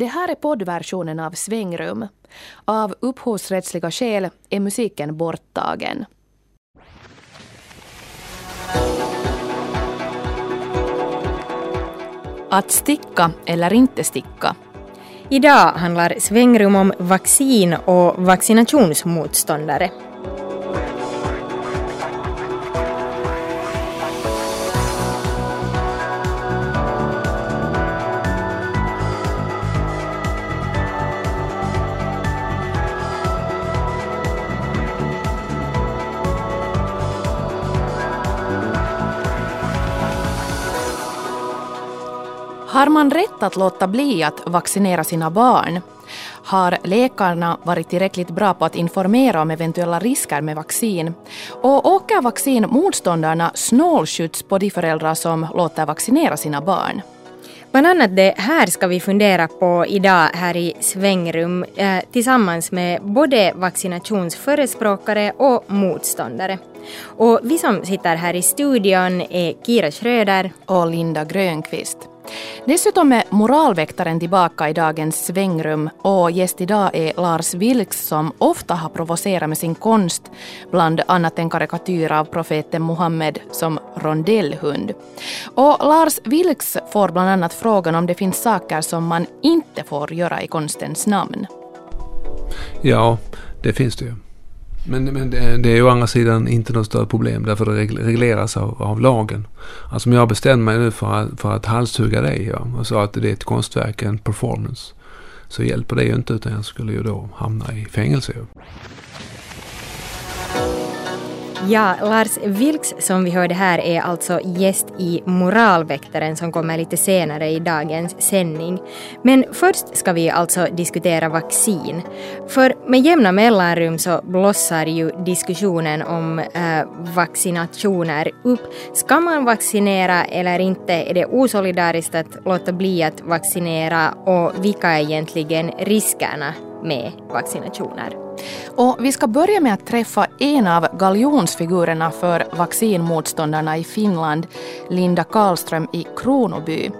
Det här är poddversionen av Svängrum. Av upphovsrättsliga skäl är musiken borttagen. Att sticka eller inte sticka. Idag handlar Svängrum om vaccin och vaccinationsmotståndare. Har man rätt att låta bli att vaccinera sina barn? Har läkarna varit tillräckligt bra på att informera om eventuella risker med vaccin? Och åker vaccinmotståndarna snålskjuts på de föräldrar som låter vaccinera sina barn? Bland annat det här ska vi fundera på idag här i Svängrum eh, tillsammans med både vaccinationsförespråkare och motståndare. Och vi som sitter här i studion är Kira Schröder och Linda Grönqvist. Dessutom är moralväktaren tillbaka i dagens svängrum och gäst idag är Lars Vilks som ofta har provocerat med sin konst, bland annat en karikatyr av profeten Muhammed som rondellhund. Och Lars Vilks får bland annat frågan om det finns saker som man inte får göra i konstens namn. Ja, det finns det ju. Men, men det, det är å andra sidan inte något större problem därför det regleras av, av lagen. Alltså om jag bestämmer mig nu för att, för att halshugga dig ja, och sa att det är ett konstverk, en performance. Så hjälper det ju inte utan jag skulle ju då hamna i fängelse. Ja, Ja, Lars Vilks som vi hörde här är alltså gäst i Moralväktaren som kommer lite senare i dagens sändning. Men först ska vi alltså diskutera vaccin. För med jämna mellanrum så blossar ju diskussionen om äh, vaccinationer upp. Ska man vaccinera eller inte? Är det osolidariskt att låta bli att vaccinera? Och vilka är egentligen riskerna med vaccinationer? Och vi ska börja med att träffa en av galjonsfigurerna för vaccinmotståndarna i Finland, Linda Karlström i Kronoby.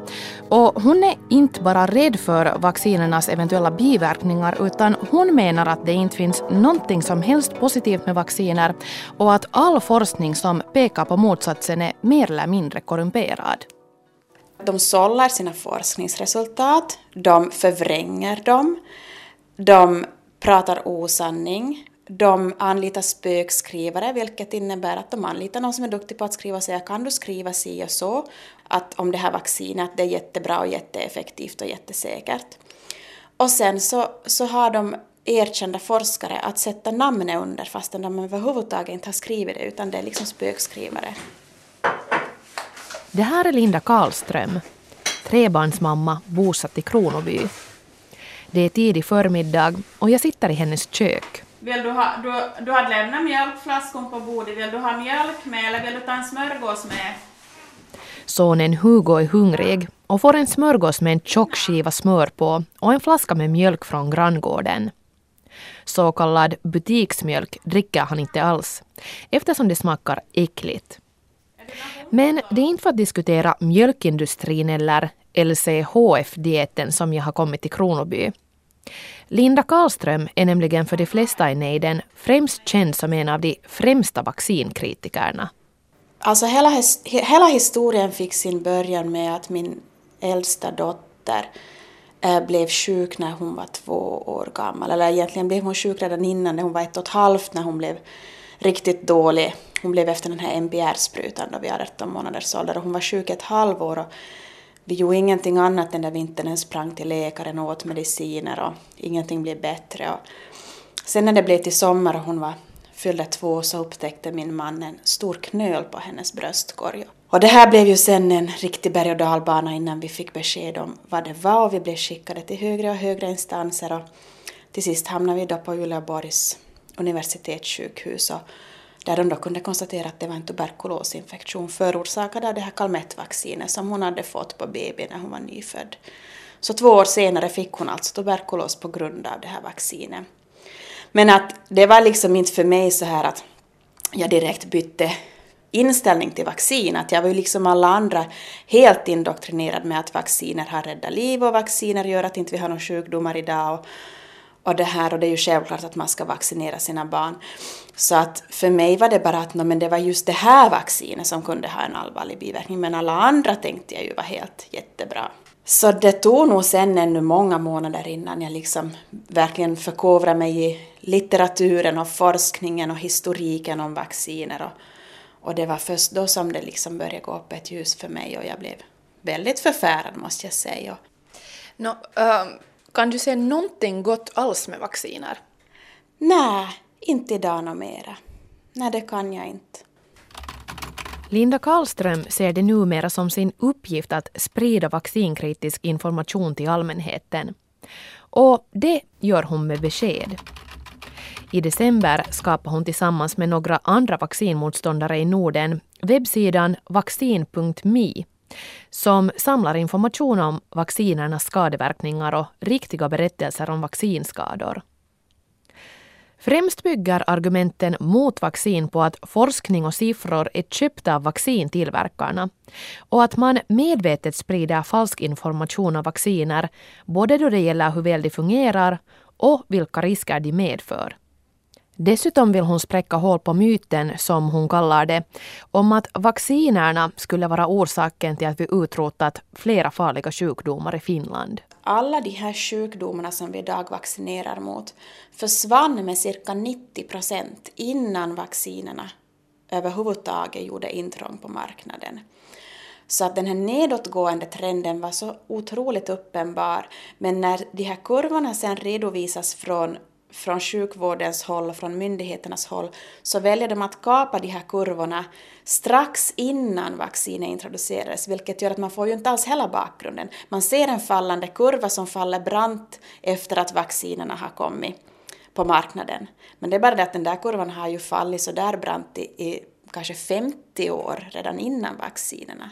Och hon är inte bara rädd för vaccinernas eventuella biverkningar utan hon menar att det inte finns någonting som helst positivt med vacciner och att all forskning som pekar på motsatsen är mer eller mindre korrumperad. De sållar sina forskningsresultat, de förvränger dem, de pratar osanning. De anlitar spökskrivare, vilket innebär att de anlitar någon som är duktig på att skriva och säga kan du skriva si och så, att om det här vaccinet, att det är jättebra och jätteeffektivt och jättesäkert. Och sen så, så har de erkända forskare att sätta namnet under fastän de överhuvudtaget inte har skrivit det, utan det är liksom spökskrivare. Det här är Linda Karlström, trebarnsmamma bosatt i Kronoby. Det är tidig förmiddag och jag sitter i hennes kök. Vill du ha, du, du har lämnat mjölkflaskan på bordet. Vill du ha mjölk med eller vill du ta en smörgås med? Sonen Hugo är hungrig och får en smörgås med en tjock skiva smör på och en flaska med mjölk från granngården. Så kallad butiksmjölk dricker han inte alls eftersom det smakar äckligt. Men det är inte för att diskutera mjölkindustrin eller LCHF-dieten som jag har kommit till Kronoby. Linda Karlström är nämligen för de flesta i nejden främst känd som en av de främsta vaccinkritikerna. Alltså hela, hela historien fick sin början med att min äldsta dotter eh, blev sjuk när hon var två år gammal. Eller egentligen blev hon sjuk redan innan, när hon var ett och ett halvt, när hon blev riktigt dålig. Hon blev efter den här MBR-sprutan då vid 18 månaders ålder och hon var sjuk ett halvår. Och vi gjorde ingenting annat den där vintern än sprang till läkaren och åt mediciner och ingenting blev bättre. Och sen när det blev till sommar och hon var fyllde två så upptäckte min man en stor knöl på hennes bröstkorg. Och det här blev ju sen en riktig berg och dalbana innan vi fick besked om vad det var och vi blev skickade till högre och högre instanser och till sist hamnade vi då på Uleåborgs universitetssjukhus och där de då kunde konstatera att det var en tuberkulosinfektion förorsakad av det här kalmettvaccinet som hon hade fått på BB när hon var nyfödd. Så två år senare fick hon alltså tuberkulos på grund av det här vaccinet. Men att det var liksom inte för mig så här att jag direkt bytte inställning till vaccin. Att jag var ju liksom alla andra helt indoktrinerad med att vacciner har räddat liv och vacciner gör att inte vi har några sjukdomar idag. Och, och det här och det är ju självklart att man ska vaccinera sina barn. Så att för mig var det bara att no, men det var just det här vaccinet som kunde ha en allvarlig biverkning men alla andra tänkte jag ju var helt jättebra. Så det tog nog sen ännu många månader innan jag liksom verkligen förkovrade mig i litteraturen och forskningen och historiken om vacciner. Och, och det var först då som det liksom började gå upp ett ljus för mig och jag blev väldigt förfärad måste jag säga. No, um ehm, kan du se någonting gott alls med vacciner? Nej, inte idag något mera. Nej, det kan jag inte. Linda Karlström ser det numera som sin uppgift att sprida vaccinkritisk information till allmänheten. Och det gör hon med besked. I december skapade hon tillsammans med några andra vaccinmotståndare i Norden webbsidan vaccin.me som samlar information om vaccinernas skadeverkningar och riktiga berättelser om vaccinskador. Främst bygger argumenten mot vaccin på att forskning och siffror är köpta av vaccintillverkarna och att man medvetet sprider falsk information om vacciner både då det gäller hur väl de fungerar och vilka risker de medför. Dessutom vill hon spräcka hål på myten, som hon kallar det, om att vaccinerna skulle vara orsaken till att vi utrotat flera farliga sjukdomar i Finland. Alla de här sjukdomarna som vi idag vaccinerar mot försvann med cirka 90 procent innan vaccinerna överhuvudtaget gjorde intrång på marknaden. Så att den här nedåtgående trenden var så otroligt uppenbar. Men när de här kurvorna sen redovisas från från sjukvårdens håll och från myndigheternas håll så väljer de att kapa de här kurvorna strax innan vaccinet introducerades, vilket gör att man får ju inte alls hela bakgrunden. Man ser en fallande kurva som faller brant efter att vaccinerna har kommit på marknaden. Men det är bara det att den där kurvan har ju fallit så där brant i, i kanske 50 år redan innan vaccinerna.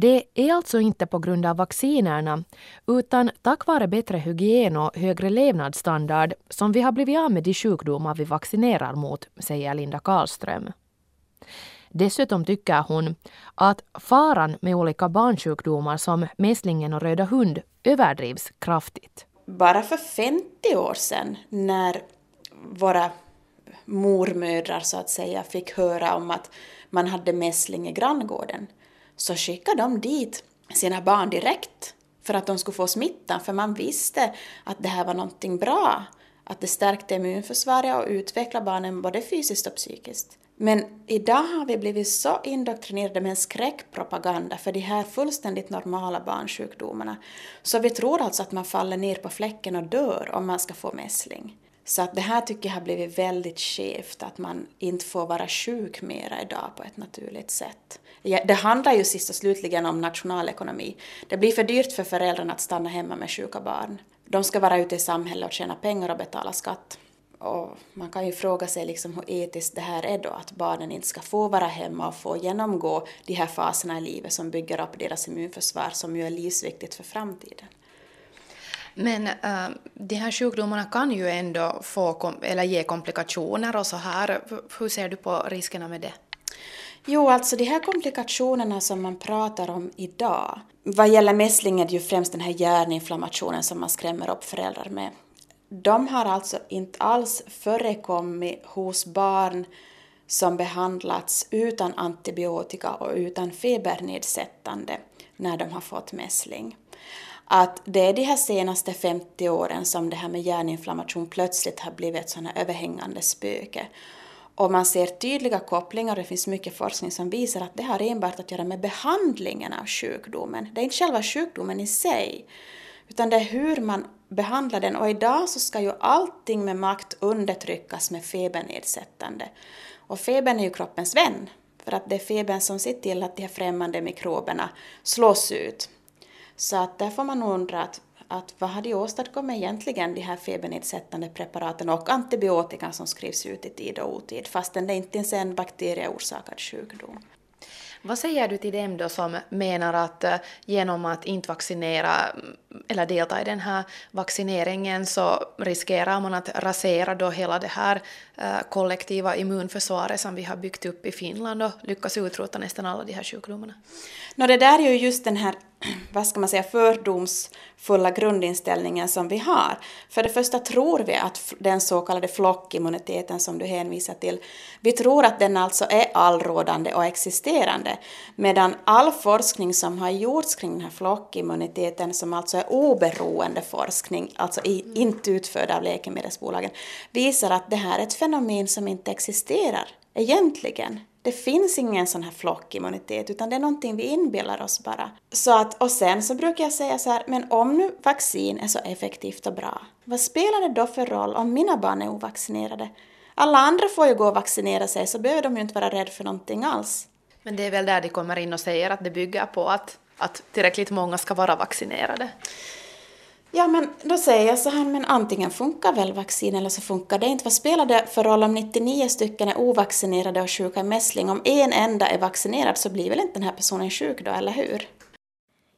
Det är alltså inte på grund av vaccinerna utan tack vare bättre hygien och högre levnadsstandard som vi har blivit av med de sjukdomar vi vaccinerar mot, säger Linda Karlström. Dessutom tycker hon att faran med olika barnsjukdomar som mässlingen och röda hund överdrivs kraftigt. Bara för 50 år sedan när våra mormödrar så att säga fick höra om att man hade mässling i granngården så skickade de dit sina barn direkt för att de skulle få smittan, för man visste att det här var någonting bra, att det stärkte immunförsvaret och utvecklade barnen både fysiskt och psykiskt. Men idag har vi blivit så indoktrinerade med en skräckpropaganda för de här fullständigt normala barnsjukdomarna, så vi tror alltså att man faller ner på fläcken och dör om man ska få mässling. Så att det här tycker jag har blivit väldigt skevt, att man inte får vara sjuk mera idag på ett naturligt sätt. Det handlar ju sist och slutligen om nationalekonomi. Det blir för dyrt för föräldrarna att stanna hemma med sjuka barn. De ska vara ute i samhället och tjäna pengar och betala skatt. Och man kan ju fråga sig liksom hur etiskt det här är då, att barnen inte ska få vara hemma och få genomgå de här faserna i livet som bygger upp deras immunförsvar som ju är livsviktigt för framtiden. Men äh, de här sjukdomarna kan ju ändå få eller ge komplikationer och så här. Hur ser du på riskerna med det? Jo, alltså de här komplikationerna som man pratar om idag, vad gäller mässling är det ju främst den här hjärninflammationen som man skrämmer upp föräldrar med. De har alltså inte alls förekommit hos barn som behandlats utan antibiotika och utan febernedsättande när de har fått mässling att det är de här senaste 50 åren som det här med hjärninflammation plötsligt har blivit ett sådant överhängande spöke. Och man ser tydliga kopplingar och det finns mycket forskning som visar att det har enbart att göra med behandlingen av sjukdomen. Det är inte själva sjukdomen i sig, utan det är hur man behandlar den. Och idag så ska ju allting med makt undertryckas med febernedsättande. Och febern är ju kroppens vän, för att det är febern som ser till att de här främmande mikroberna slås ut. Så att där får man undra att, att vad har de åstadkommit egentligen, de här febernedsättande preparaten och antibiotikan som skrivs ut i tid och otid, fastän det inte ens är en bakterieorsakad sjukdom. Vad säger du till dem då som menar att uh, genom att inte vaccinera mm, eller delta i den här vaccineringen så riskerar man att rasera då hela det här uh, kollektiva immunförsvaret som vi har byggt upp i Finland och lyckas utrota nästan alla de här sjukdomarna? No, det där är ju just den här vad ska man säga, fördomsfulla grundinställningen som vi har. För det första tror vi att den så kallade flockimmuniteten som du hänvisar till, vi tror att den alltså är allrådande och existerande, medan all forskning som har gjorts kring den här flockimmuniteten, som alltså är oberoende forskning, alltså inte utförd av läkemedelsbolagen, visar att det här är ett fenomen som inte existerar egentligen. Det finns ingen sån här flockimmunitet utan det är någonting vi inbillar oss bara. Så att, och sen så brukar jag säga så här, men om nu vaccin är så effektivt och bra, vad spelar det då för roll om mina barn är ovaccinerade? Alla andra får ju gå och vaccinera sig så behöver de ju inte vara rädda för någonting alls. Men det är väl där de kommer in och säger att det bygger på att, att tillräckligt många ska vara vaccinerade? Ja, men då säger jag så här, men antingen funkar väl vaccin eller så funkar det inte. Vad spelar det för roll om 99 stycken är ovaccinerade och sjuka i mässling? Om en enda är vaccinerad så blir väl inte den här personen sjuk då, eller hur?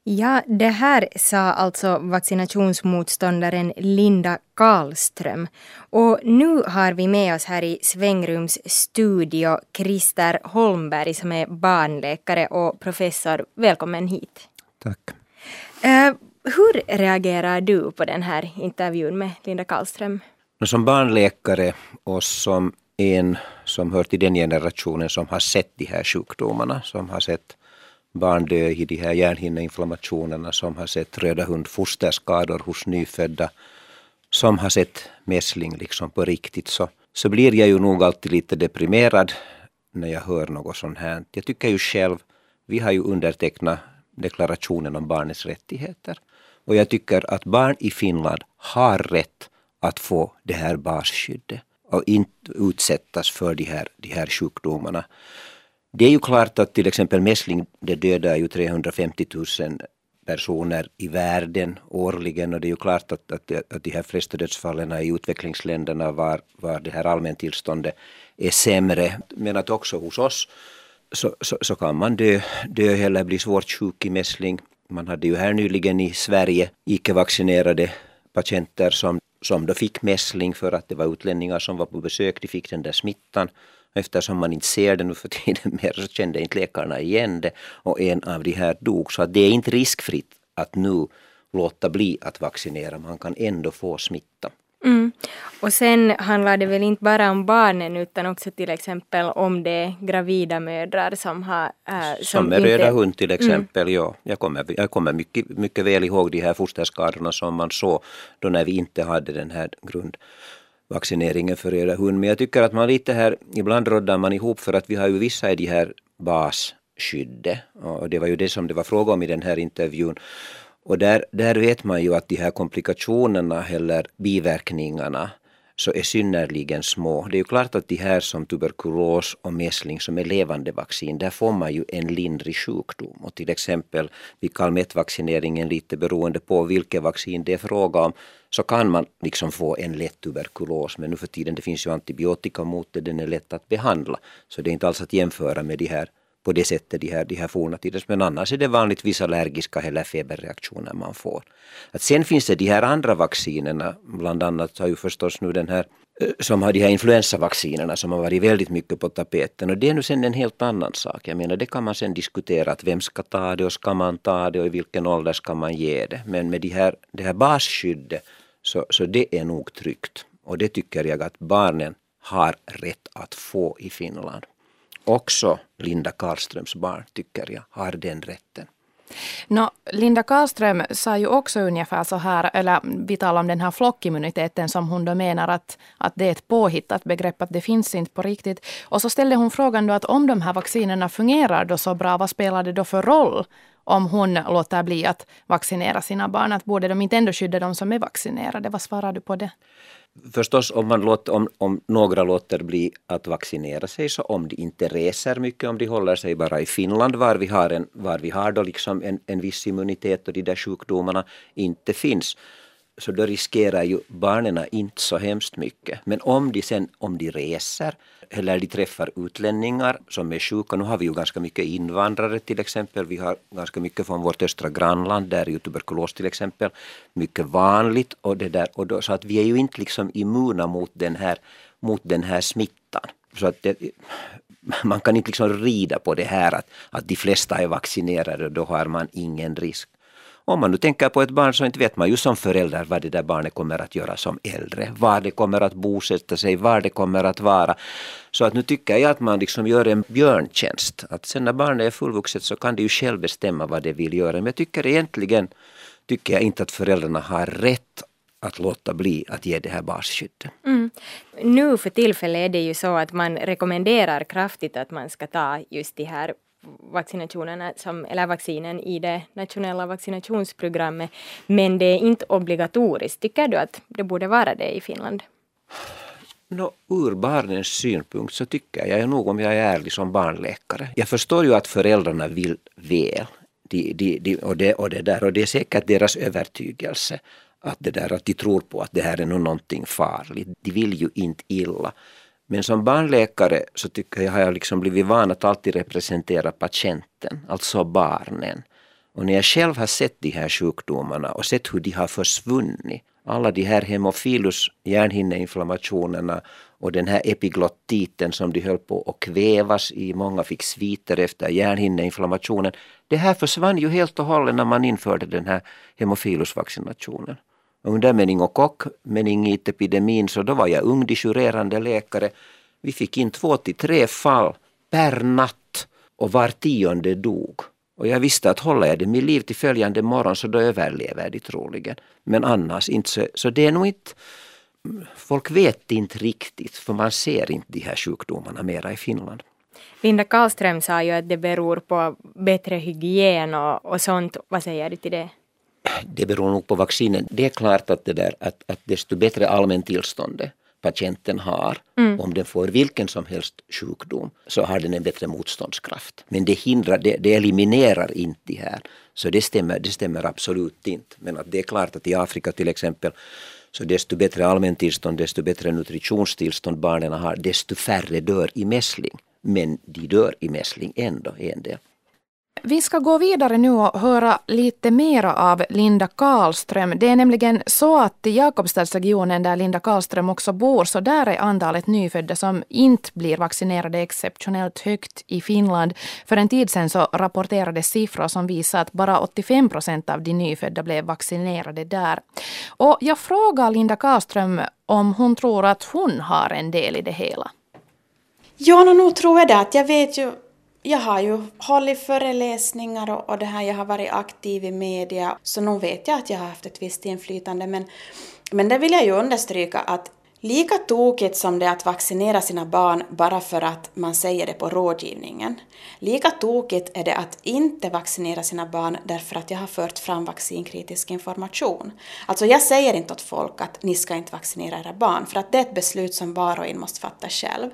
Ja, det här sa alltså vaccinationsmotståndaren Linda Karlström. Och nu har vi med oss här i Svängrums studio Christer Holmberg som är barnläkare och professor. Välkommen hit. Tack. Uh, hur reagerar du på den här intervjun med Linda Karlström? Som barnläkare och som en som hör till den generationen som har sett de här sjukdomarna, som har sett barn dö i de här hjärnhinneinflammationerna, som har sett röda hund fosterskador hos nyfödda, som har sett mässling liksom på riktigt, så, så blir jag ju nog alltid lite deprimerad när jag hör något sånt här. Jag tycker ju själv, vi har ju undertecknat deklarationen om barnets rättigheter. Och jag tycker att barn i Finland har rätt att få det här basskyddet och inte utsättas för de här, de här sjukdomarna. Det är ju klart att till exempel mässling det dödar ju 350 000 personer i världen årligen och det är ju klart att, att, att de här flesta dödsfallen i utvecklingsländerna var, var det här allmäntillståndet är sämre. Men att också hos oss så, så, så, kan man dö, dö eller bli svårt sjuk i mässling. Man hade ju här nyligen i Sverige icke-vaccinerade patienter som, som då fick mässling för att det var utlänningar som var på besök, de fick den där smittan. Eftersom man inte ser det nu för tiden mer så kände inte läkarna igen det och en av de här dog. Så att det är inte riskfritt att nu låta bli att vaccinera, man kan ändå få smitta. Mm. Och sen handlar det väl inte bara om barnen utan också till exempel om de gravida mödrar som har... Äh, som, som med röda hund till mm. exempel, mm. ja. Jag kommer, jag kommer mycket, mycket väl ihåg de här fosterskadorna som man såg då när vi inte hade den här grundvaccineringen för röda hund. Men jag tycker att man lite här, ibland roddar man ihop för att vi har ju vissa i de här basskyddet och det var ju det som det var fråga om i den här intervjun. Och där, där vet man ju att de här komplikationerna eller biverkningarna så är synnerligen små. Det är ju klart att de här som tuberkulos och mässling som är levande vaccin, där får man ju en lindrig sjukdom. Och till exempel vid kalmettvaccineringen, lite beroende på vilket vaccin det är fråga om, så kan man liksom få en lätt tuberkulos. Men nu för tiden det finns ju antibiotika mot det, den är lätt att behandla. Så det är inte alls att jämföra med de här på det sättet de här, de här forna tiders. Men annars är det vanligtvis allergiska eller feberreaktioner man får. Att sen finns det de här andra vaccinerna, bland annat har ju förstås nu den här eh, som har de här influensavaccinerna som har varit väldigt mycket på tapeten och det är nu sen en helt annan sak. Jag menar det kan man sen diskutera att vem ska ta det och ska man ta det och i vilken ålder ska man ge det. Men med de här, det här basskyddet så, så det är nog tryggt. Och det tycker jag att barnen har rätt att få i Finland också Linda Karlströms barn, tycker jag, har den rätten. No, Linda Karlström sa ju också ungefär så här, eller vi talar om den här flockimmuniteten som hon då menar att, att det är ett påhittat begrepp, att det finns inte på riktigt. Och så ställde hon frågan då att om de här vaccinerna fungerar då så bra, vad spelar det då för roll om hon låter bli att vaccinera sina barn? Att borde de inte ändå skydda de som är vaccinerade? Vad svarar du på det? Förstås om, man låter, om, om några låter bli att vaccinera sig så om de inte reser mycket, om de håller sig bara i Finland var vi har, en, var vi har då liksom en, en viss immunitet och de där sjukdomarna inte finns så då riskerar ju barnen inte så hemskt mycket. Men om de sen om de reser eller de träffar utlänningar som är sjuka, nu har vi ju ganska mycket invandrare till exempel, vi har ganska mycket från vårt östra grannland, där är ju tuberkulos till exempel mycket vanligt och det där, och då, så att vi är ju inte liksom immuna mot den här, mot den här smittan. Så att det, man kan inte liksom rida på det här att, att de flesta är vaccinerade och då har man ingen risk. Om man nu tänker på ett barn så inte vet man ju som förälder vad det där barnet kommer att göra som äldre. Var det kommer att bosätta sig, var det kommer att vara. Så att nu tycker jag att man liksom gör en björntjänst. Att sen när barnet är fullvuxet så kan det ju själv bestämma vad det vill göra. Men jag tycker egentligen tycker jag inte att föräldrarna har rätt att låta bli att ge det här basskyddet. Mm. Nu för tillfället är det ju så att man rekommenderar kraftigt att man ska ta just de här vaccinationerna som, eller vaccinen i det nationella vaccinationsprogrammet. Men det är inte obligatoriskt. Tycker du att det borde vara det i Finland? No, ur barnens synpunkt så tycker jag nog om jag är ärlig som barnläkare. Jag förstår ju att föräldrarna vill väl. De, de, de, och, det, och, det där, och det är säkert deras övertygelse att, det där, att de tror på att det här är någonting farligt. De vill ju inte illa. Men som barnläkare så tycker jag har jag liksom blivit van att alltid representera patienten, alltså barnen. Och när jag själv har sett de här sjukdomarna och sett hur de har försvunnit, alla de här hemofilus hjärnhinneinflammationerna och den här epiglottiten som de höll på att kvävas i, många fick sviter efter hjärnhinneinflammationen. Det här försvann ju helt och hållet när man införde den här hemofilusvaccinationen under meningokok-meningitepidemin så då var jag ung disjurerande läkare. Vi fick in två till tre fall per natt och var tionde dog. Och jag visste att håller jag dem i liv till följande morgon så då överlever de troligen. Men annars inte så, så det är nog inte Folk vet inte riktigt för man ser inte de här sjukdomarna mera i Finland. Linda Karlström sa ju att det beror på bättre hygien och, och sånt. Vad säger du till det? Det beror nog på vaccinen. Det är klart att, det där, att, att desto bättre allmäntillståndet patienten har, mm. om den får vilken som helst sjukdom, så har den en bättre motståndskraft. Men det hindrar, det, det eliminerar inte det här. Så det stämmer, det stämmer absolut inte. Men att det är klart att i Afrika till exempel, så desto bättre allmäntillstånd, desto bättre nutritionstillstånd barnen har, desto färre dör i mässling. Men de dör i mässling ändå, en del. Vi ska gå vidare nu och höra lite mera av Linda Karlström. Det är nämligen så att i Jakobstadsregionen där Linda Karlström också bor, så där är antalet nyfödda som inte blir vaccinerade exceptionellt högt i Finland. För en tid sedan så rapporterades siffror som visar att bara 85 procent av de nyfödda blev vaccinerade där. Och jag frågar Linda Karlström om hon tror att hon har en del i det hela. Ja, nog tror jag det. Jag vet ju jag har ju hållit föreläsningar och, och det här, jag har varit aktiv i media, så nog vet jag att jag har haft ett visst inflytande. Men, men det vill jag ju understryka att lika tokigt som det är att vaccinera sina barn bara för att man säger det på rådgivningen, lika tokigt är det att inte vaccinera sina barn därför att jag har fört fram vaccinkritisk information. Alltså jag säger inte åt folk att ni ska inte vaccinera era barn, för att det är ett beslut som var och en måste fatta själv.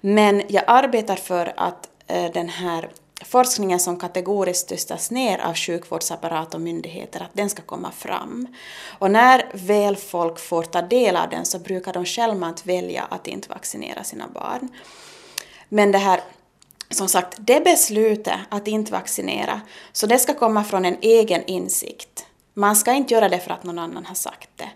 Men jag arbetar för att Eh, den här forskningen som kategoriskt tystas ner av sjukvårdsapparat och myndigheter, att den ska komma fram. Och när väl folk får ta del av den så brukar de själva välja att inte vaccinera sina barn. Men det här, som sagt, det beslutet att inte vaccinera, så det ska komma från en egen insikt. Man ska inte göra det för att någon annan har sagt det.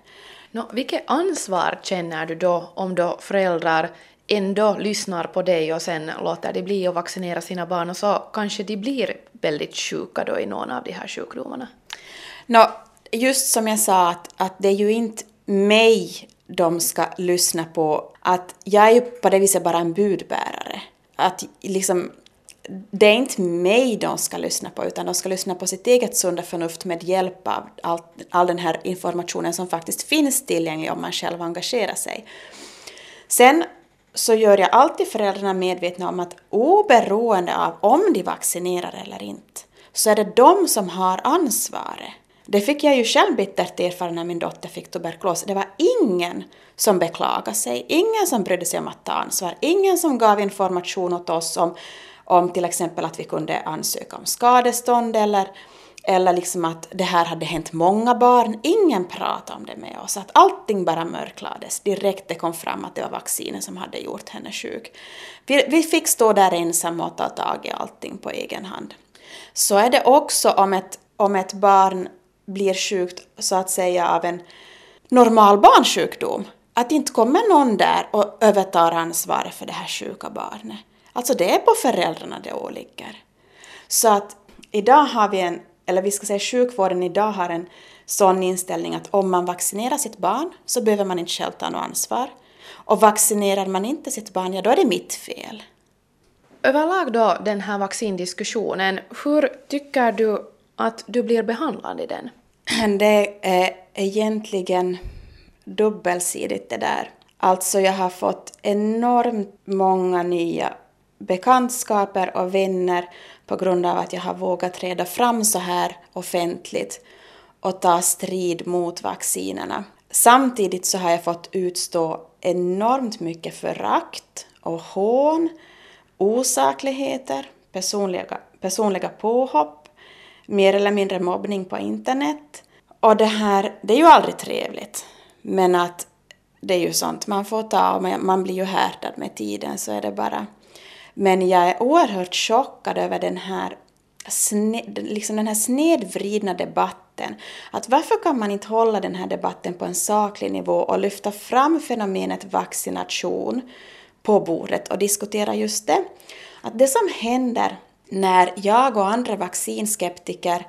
No, vilket ansvar känner du då om då föräldrar ändå lyssnar på dig och sen låter de bli att vaccinera sina barn och så kanske de blir väldigt sjuka då i någon av de här sjukdomarna? No, just som jag sa att, att det är ju inte mig de ska lyssna på. Att jag är ju på det viset bara en budbärare. Att liksom, det är inte mig de ska lyssna på utan de ska lyssna på sitt eget sunda förnuft med hjälp av all, all den här informationen som faktiskt finns tillgänglig om man själv engagerar sig. Sen så gör jag alltid föräldrarna medvetna om att oberoende av om de vaccinerar eller inte, så är det de som har ansvaret. Det fick jag ju själv bittert erfara när min dotter fick tuberkulos. Det var ingen som beklagade sig, ingen som brydde sig om att ta ansvar, ingen som gav information åt oss om, om till exempel att vi kunde ansöka om skadestånd eller, eller liksom att det här hade hänt många barn. Ingen pratade om det med oss. Att allting bara mörklades direkt det kom fram att det var vaccinet som hade gjort henne sjuk. Vi, vi fick stå där ensamma och ta tag i allting på egen hand. Så är det också om ett, om ett barn blir sjukt så att säga av en normal barnsjukdom. Att inte kommer någon där och övertar ansvaret för det här sjuka barnet. Alltså det är på föräldrarna det åligger. Så att idag har vi en, eller vi ska säga sjukvården idag har en sån inställning att om man vaccinerar sitt barn så behöver man inte själv ta något ansvar. Och vaccinerar man inte sitt barn, ja då är det mitt fel. Överlag då den här vaccindiskussionen, hur tycker du att du blir behandlad i den? Det är egentligen dubbelsidigt det där. Alltså jag har fått enormt många nya bekantskaper och vänner på grund av att jag har vågat träda fram så här offentligt och ta strid mot vaccinerna. Samtidigt så har jag fått utstå enormt mycket förakt och hån, osakligheter, personliga, personliga påhopp, mer eller mindre mobbning på internet. Och det här, det är ju aldrig trevligt. Men att det är ju sånt man får ta och man blir ju härdad med tiden så är det bara. Men jag är oerhört chockad över den här, sned, liksom den här snedvridna debatten. Att varför kan man inte hålla den här debatten på en saklig nivå och lyfta fram fenomenet vaccination på bordet och diskutera just det? Att det som händer när jag och andra vaccinskeptiker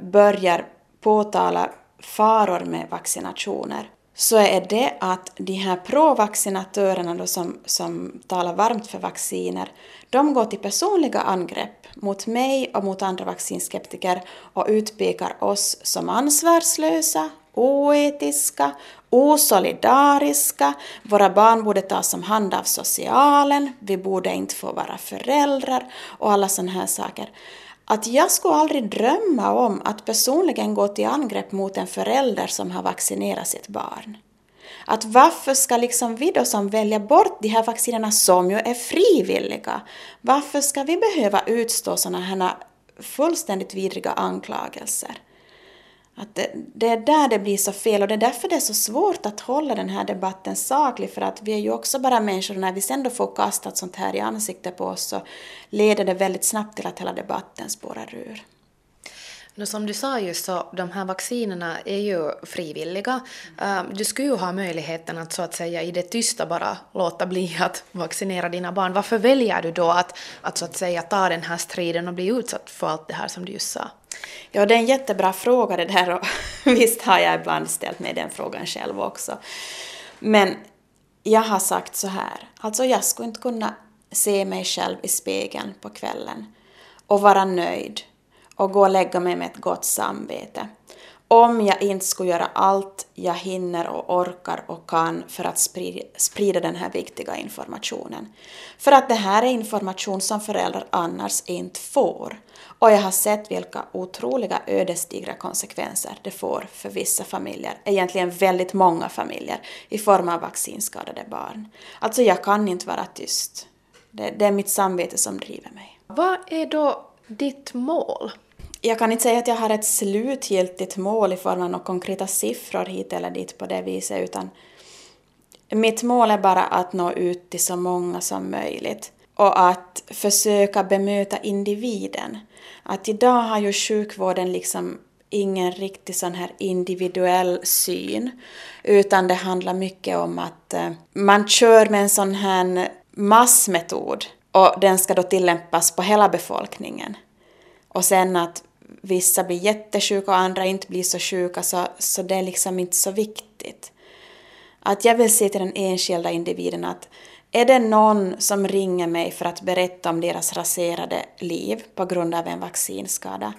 börjar påtala faror med vaccinationer så är det att de här provaccinatörerna då som, som talar varmt för vacciner, de går till personliga angrepp mot mig och mot andra vaccinskeptiker och utpekar oss som ansvarslösa, oetiska, osolidariska, våra barn borde tas om hand av socialen, vi borde inte få vara föräldrar och alla sådana här saker att jag skulle aldrig drömma om att personligen gå till angrepp mot en förälder som har vaccinerat sitt barn. Att varför ska liksom vi då som väljer bort de här vaccinerna som ju är frivilliga, varför ska vi behöva utstå sådana här fullständigt vidriga anklagelser? Att det, det, är där det blir så fel och det är därför det är så svårt att hålla den här debatten saklig för att vi är ju också bara människor och när vi sen då får kastat sånt här i ansiktet på oss så leder det väldigt snabbt till att hela debatten spårar ur. Nu, som du sa just så, de här vaccinerna är ju frivilliga. Eh, du skulle ju ha möjligheten att så att säga i det tysta bara låta bli att vaccinera dina barn. Varför väljer du då att, att så att säga ta den här striden och bli utsatt för allt det här som du just sa? Ja, det är en jättebra fråga det där och visst har jag ibland ställt mig den frågan själv också. Men jag har sagt så här, alltså jag skulle inte kunna se mig själv i spegeln på kvällen och vara nöjd och gå och lägga mig med ett gott samvete. Om jag inte skulle göra allt jag hinner och orkar och kan för att sprida den här viktiga informationen. För att det här är information som föräldrar annars inte får. Och jag har sett vilka otroliga ödesdigra konsekvenser det får för vissa familjer, egentligen väldigt många familjer, i form av vaccinskadade barn. Alltså jag kan inte vara tyst. Det, det är mitt samvete som driver mig. Vad är då ditt mål? Jag kan inte säga att jag har ett slutgiltigt mål i form av några konkreta siffror hit eller dit på det viset, utan mitt mål är bara att nå ut till så många som möjligt och att försöka bemöta individen. Att idag har ju sjukvården liksom ingen riktig sån här individuell syn, utan det handlar mycket om att eh, man kör med en sån här massmetod och den ska då tillämpas på hela befolkningen. Och sen att vissa blir jättesjuka och andra inte blir så sjuka, så, så det är liksom inte så viktigt. Att jag vill se till den enskilda individen att är det någon som ringer mig för att berätta om deras raserade liv på grund av en vaccinskada,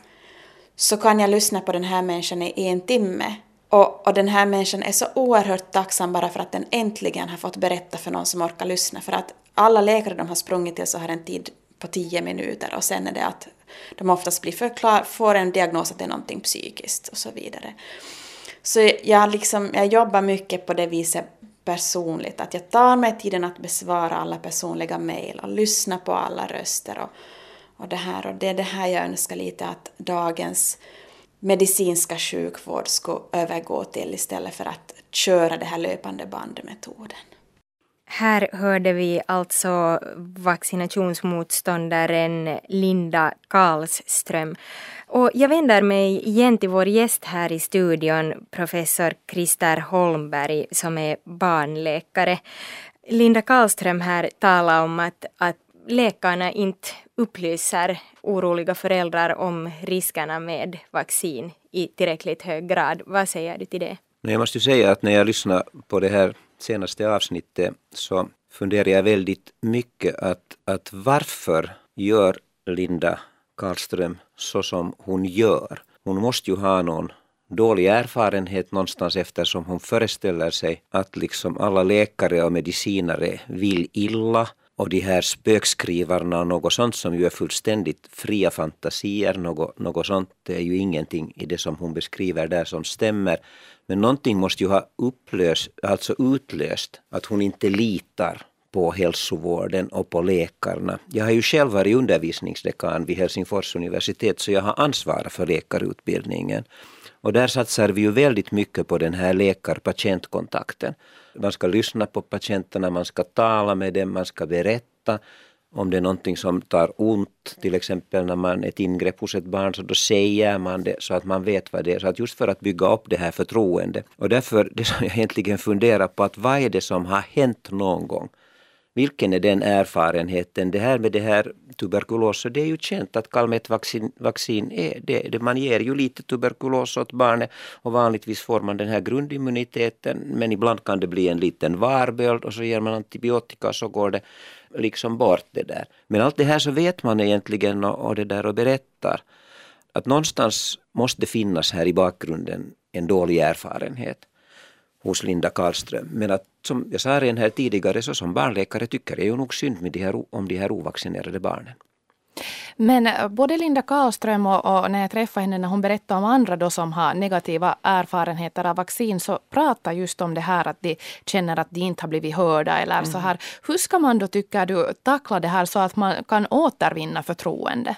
så kan jag lyssna på den här människan i en timme. Och, och den här människan är så oerhört tacksam bara för att den äntligen har fått berätta för någon som orkar lyssna. För att alla läkare de har sprungit till så har en tid på tio minuter och sen är det att de oftast blir förklar, får en diagnos att det är någonting psykiskt och så vidare. Så jag, liksom, jag jobbar mycket på det viset personligt, att jag tar mig tiden att besvara alla personliga mejl och lyssna på alla röster och, och det här. Och det är det här jag önskar lite att dagens medicinska sjukvård skulle övergå till istället för att köra det här löpande bandmetoden. Här hörde vi alltså vaccinationsmotståndaren Linda Karlström. Och jag vänder mig igen till vår gäst här i studion, professor Christer Holmberg som är barnläkare. Linda Karlström här talar om att, att läkarna inte upplyser oroliga föräldrar om riskerna med vaccin i tillräckligt hög grad. Vad säger du till det? Jag måste säga att när jag lyssnar på det här senaste avsnittet så funderar jag väldigt mycket att, att varför gör Linda Karlström så som hon gör? Hon måste ju ha någon dålig erfarenhet någonstans eftersom hon föreställer sig att liksom alla läkare och medicinare vill illa och de här spökskrivarna och något sånt som ju är fullständigt fria fantasier, något, något sånt är ju ingenting i det som hon beskriver där som stämmer. Men någonting måste ju ha upplöst, alltså utlöst att hon inte litar på hälsovården och på läkarna. Jag har ju själv varit undervisningsdekan vid Helsingfors universitet så jag har ansvar för läkarutbildningen. Och där satsar vi ju väldigt mycket på den här läkar-patientkontakten. Man ska lyssna på patienterna, man ska tala med dem, man ska berätta om det är någonting som tar ont, till exempel när man ett ingrepp hos ett barn, så då säger man det så att man vet vad det är. Så att just för att bygga upp det här förtroendet. Och därför, det som jag egentligen funderar på, att vad är det som har hänt någon gång? Vilken är den erfarenheten? Det här med det här tuberkulos, det är ju känt att Calmetvaccin vaccin är det, det. Man ger ju lite tuberkulos åt barnet och vanligtvis får man den här grundimmuniteten men ibland kan det bli en liten varböld och så ger man antibiotika och så går det liksom bort det där. Men allt det här så vet man egentligen och, och det där och berättar. Att någonstans måste det finnas här i bakgrunden en dålig erfarenhet hos Linda Karlström. Men att som jag sa redan här tidigare så som barnläkare tycker jag ju nog synd med de här, om de här ovaccinerade barnen. Men eh, både Linda Karlström och, och, när jag träffade henne när hon berättade om andra då som har negativa erfarenheter av vaccin så pratar just om det här att de känner att de inte har blivit hörda eller mm. så här. Hur ska man då tycker du tackla det här så att man kan återvinna förtroende?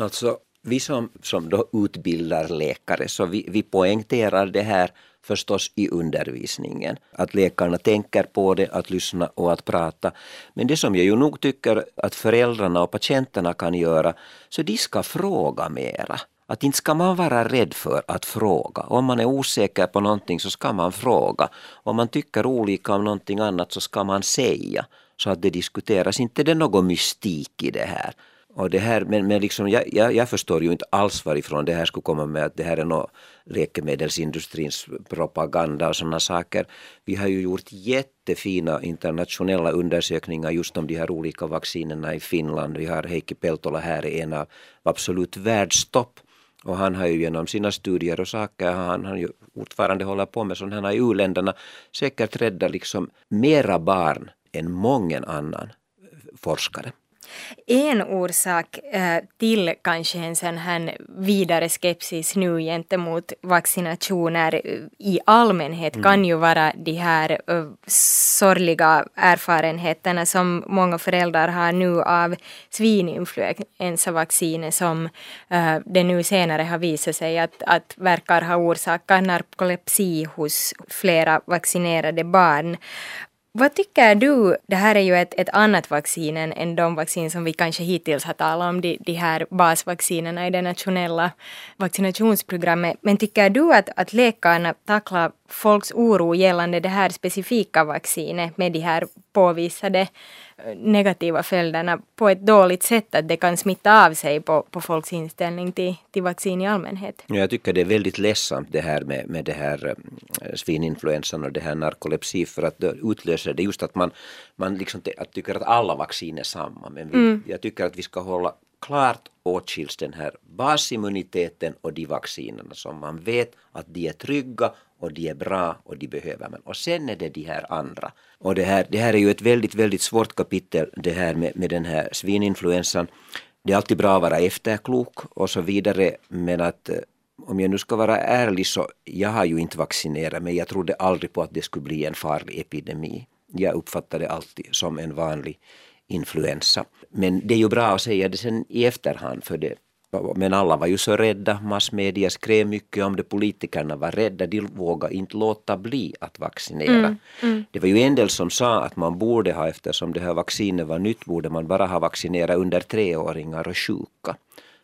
Alltså, vi som, som då utbildar läkare så vi, vi poängterar det här förstås i undervisningen. Att läkarna tänker på det, att lyssna och att prata. Men det som jag ju nog tycker att föräldrarna och patienterna kan göra, så de ska fråga mera. Att inte ska man vara rädd för att fråga. Om man är osäker på någonting så ska man fråga. Om man tycker olika om någonting annat så ska man säga. Så att det diskuteras. Inte det är någon mystik i det här. Och det här, men, men liksom, jag, jag, jag, förstår ju inte alls varifrån det här skulle komma med att det här är något läkemedelsindustrins propaganda och sådana saker. Vi har ju gjort jättefina internationella undersökningar just om de här olika vaccinerna i Finland. Vi har Heikki Peltola här är en av absolut världstopp. Och han har ju genom sina studier och saker, han har ju fortfarande håller på med sådana här i u-länderna, säkert rädda liksom mera barn än mången annan forskare. En orsak eh, till kanske en sån här vidare skepsis nu gentemot vaccinationer eh, i allmänhet mm. kan ju vara de här uh, sorgliga erfarenheterna som många föräldrar har nu av svininfluensavaccinet som det nu senare har visat sig att, att verkar ha orsakat narkolepsi hos flera vaccinerade barn. Vad tycker du, det här är ju ett, ett annat vaccin än, än de vaccin som vi kanske hittills har talat om, de, de här basvaccinerna i det nationella vaccinationsprogrammet, men tycker du att, att läkarna tacklar folks oro gällande det här specifika vaccinet med de här påvisade negativa följderna på ett dåligt sätt, att det kan smitta av sig på, på folks inställning till, till vaccin i allmänhet. Jag tycker det är väldigt ledsamt det här med, med det här eh, svininfluensan och det här narkolepsi för att det utlöser det just att man, man liksom att tycker att alla vaccin är samma. Men vi, mm. jag tycker att vi ska hålla klart åtskiljs den här basimmuniteten och de vaccinerna som man vet att de är trygga och de är bra och de behöver man. Och sen är det de här andra. Och det här, det här är ju ett väldigt, väldigt svårt kapitel det här med, med den här svininfluensan. Det är alltid bra att vara efterklok och så vidare men att eh, om jag nu ska vara ärlig så jag har ju inte vaccinerat mig. Jag trodde aldrig på att det skulle bli en farlig epidemi. Jag uppfattade det alltid som en vanlig influensa. Men det är ju bra att säga det sen i efterhand för det men alla var ju så rädda, massmedia skrev mycket om det, politikerna var rädda, de vågade inte låta bli att vaccinera. Mm, mm. Det var ju en del som sa att man borde ha, eftersom det här vaccinet var nytt, borde man bara ha vaccinerat under treåringar och sjuka.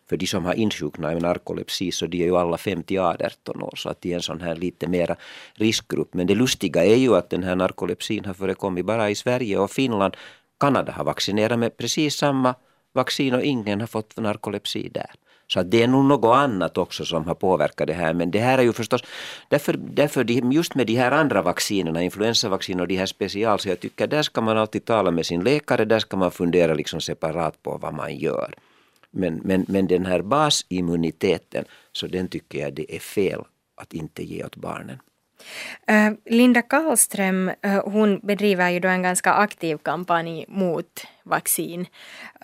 För de som har insjuknat i narkolepsi så de är ju alla 50-18 år så att de är en sån här lite mera riskgrupp. Men det lustiga är ju att den här narkolepsin har förekommit bara i Sverige och Finland. Kanada har vaccinerat med precis samma vaccin och ingen har fått narkolepsi där. Så att det är nog något annat också som har påverkat det här. Men det här är ju förstås, därför, därför just med de här andra vaccinerna, influensavaccin och de här special, så jag tycker där ska man alltid tala med sin läkare, där ska man fundera liksom separat på vad man gör. Men, men, men den här basimmuniteten, så den tycker jag det är fel att inte ge åt barnen. Eh, Linda Karlström, eh, hon bedriver ju då en ganska aktiv kampanj mot vaccin.